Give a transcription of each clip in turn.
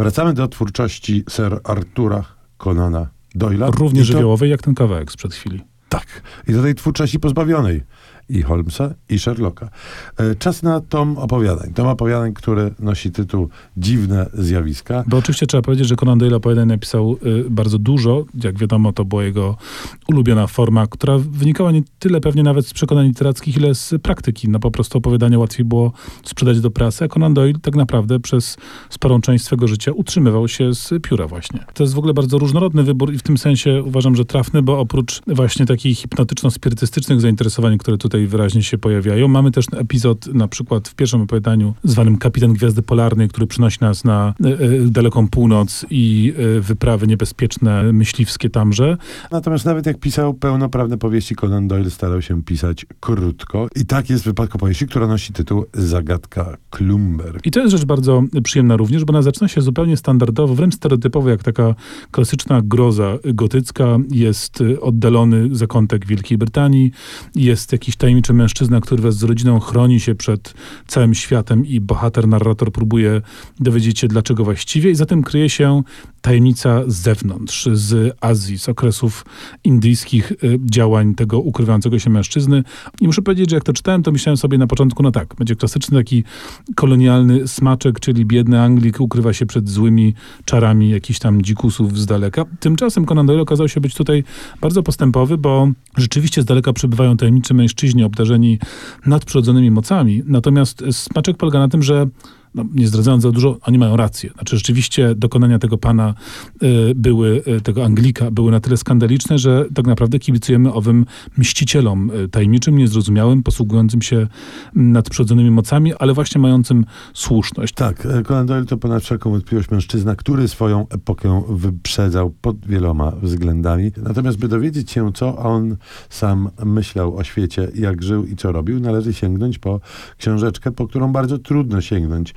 Wracamy do twórczości Sir Artura Conana Doyla. Równie to- żywiołowej jak ten kawałek sprzed chwili. Tak. I do tej twórczości pozbawionej i Holmesa, i Sherlocka. E, Czas na tom opowiadań. Tom opowiadań, który nosi tytuł Dziwne zjawiska. Bo oczywiście trzeba powiedzieć, że Conan Doyle opowiadań napisał y, bardzo dużo. Jak wiadomo, to była jego ulubiona forma, która wynikała nie tyle pewnie nawet z przekonań literackich, ile z praktyki. No po prostu opowiadania łatwiej było sprzedać do prasy, a Conan Doyle tak naprawdę przez sporą część swego życia utrzymywał się z pióra właśnie. To jest w ogóle bardzo różnorodny wybór i w tym sensie uważam, że trafny, bo oprócz właśnie takich hipnotyczno-spirytystycznych zainteresowań, które tutaj wyraźnie się pojawiają, mamy też epizod na przykład w pierwszym opowiadaniu zwanym Kapitan Gwiazdy Polarnej, który przynosi nas na e, e, daleką północ i e, wyprawy niebezpieczne, myśliwskie tamże. Natomiast nawet jak pisał pełnoprawne powieści, Conan Doyle starał się pisać krótko. I tak jest w wypadku powieści, która nosi tytuł Zagadka Klumber. I to jest rzecz bardzo przyjemna również, bo ona zaczyna się zupełnie standardowo, wręcz stereotypowo, jak taka klasyczna groza gotycka. Jest y, oddalony zakątek Wielkiej Brytanii, jest jakiś tajemniczy mężczyzna, który wraz z rodziną chroni się przed całym światem i bohater, narrator próbuje dowiedzieć się, dlaczego właściwie. I za tym kryje się tajemnica z zewnątrz, z Azji, z okresów indyjskich y, działań tego ukrywającego się mężczyzny. I muszę powiedzieć, że jak to czytałem, to myślałem sobie na początku, no tak, będzie klasyczny taki kolonialny smaczek, czyli biedny Anglik ukrywa się przed złymi czarami jakichś tam dzikusów z daleka. Tymczasem Conan Doyle okazał się być tutaj bardzo postępowy, bo rzeczywiście z daleka przybywają tajemniczy mężczyźni obdarzeni nadprzyrodzonymi mocami. Natomiast smaczek polega na tym, że no, nie zdradzając za dużo, oni mają rację. Znaczy rzeczywiście dokonania tego pana y, były, y, tego Anglika były na tyle skandaliczne, że tak naprawdę kibicujemy owym mścicielom y, tajemniczym, niezrozumiałym, posługującym się mm, nadprzyrodzonymi mocami, ale właśnie mającym słuszność. Tak, e, Conan Doyle to ponad wszelką wątpliwość mężczyzna, który swoją epokę wyprzedzał pod wieloma względami. Natomiast by dowiedzieć się, co on sam myślał o świecie, jak żył i co robił, należy sięgnąć po książeczkę, po którą bardzo trudno sięgnąć.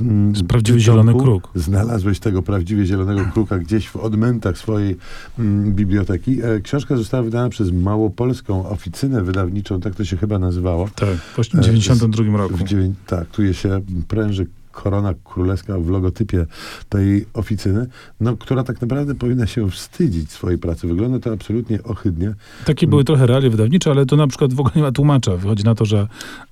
Mm, prawdziwy zielony kruk. Znalazłeś tego prawdziwie zielonego kruka gdzieś w odmętach swojej mm, biblioteki. E, książka została wydana przez Małopolską Oficynę Wydawniczą, tak to się chyba nazywało. Tak, w 1992 roku. W tak, tu się pręży korona królewska w logotypie tej oficyny, no, która tak naprawdę powinna się wstydzić swojej pracy. Wygląda to absolutnie ohydnie. Takie były trochę realie wydawnicze, ale to na przykład w ogóle nie ma tłumacza. Wychodzi na to, że,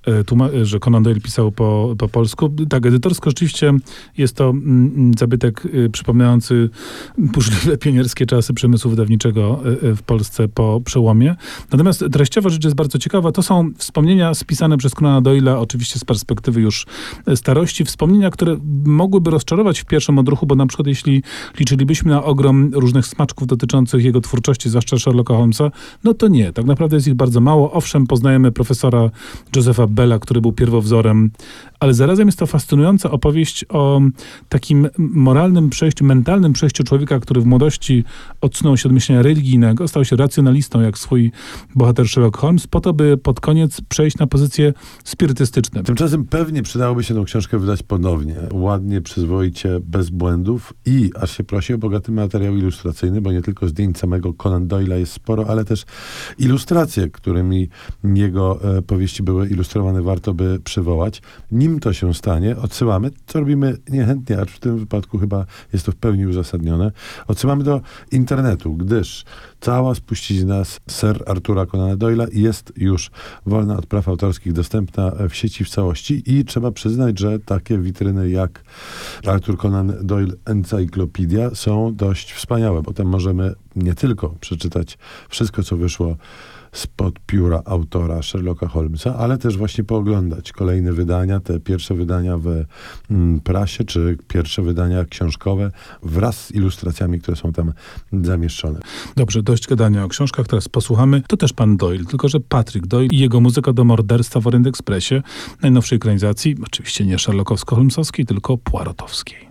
e, że Conan Doyle pisał po, po polsku. Tak, edytorsko rzeczywiście jest to mm, zabytek y, przypominający burzliwe pionierskie czasy przemysłu wydawniczego y, w Polsce po przełomie. Natomiast treściowa rzecz jest bardzo ciekawa. To są wspomnienia spisane przez Conana Doyle'a, oczywiście z perspektywy już e, starości. Wspomnienia, które mogłyby rozczarować w pierwszym odruchu, bo na przykład jeśli liczylibyśmy na ogrom różnych smaczków dotyczących jego twórczości, zwłaszcza Sherlocka Holmesa, no to nie. Tak naprawdę jest ich bardzo mało. Owszem, poznajemy profesora Josepha Bella, który był pierwowzorem, ale zarazem jest to fascynująca opowieść o takim moralnym przejściu, mentalnym przejściu człowieka, który w młodości odsunął się od myślenia religijnego, stał się racjonalistą, jak swój bohater Sherlock Holmes, po to, by pod koniec przejść na pozycje spirytystyczne. Tymczasem pewnie przydałoby się tę książkę wydać ponownie. Ładnie, przyzwoicie, bez błędów i aż się prosi o bogaty materiał ilustracyjny, bo nie tylko zdjęć samego Conan Doyle'a jest sporo, ale też ilustracje, którymi jego e, powieści były ilustrowane, warto by przywołać. Nim to się stanie, odsyłamy, co robimy niechętnie, acz w tym wypadku chyba jest to w pełni uzasadnione, odsyłamy do internetu, gdyż cała spuścizna z Sir Artura Conana Doyle'a jest już wolna od praw autorskich, dostępna w sieci w całości i trzeba przyznać, że takie witryny jak Arthur Conan Doyle Encyclopedia są dość wspaniałe, bo tam możemy nie tylko przeczytać wszystko, co wyszło spod pióra autora Sherlocka Holmesa, ale też właśnie pooglądać kolejne wydania, te pierwsze wydania w mm, prasie, czy pierwsze wydania książkowe wraz z ilustracjami, które są tam zamieszczone. Dobrze, dość gadania o książkach, teraz posłuchamy. To też pan Doyle, tylko że Patrick Doyle i jego muzyka do morderstwa w Orient Expressie, najnowszej ekranizacji, oczywiście nie Sherlockowsko-Holmesowskiej, tylko Poirotowskiej.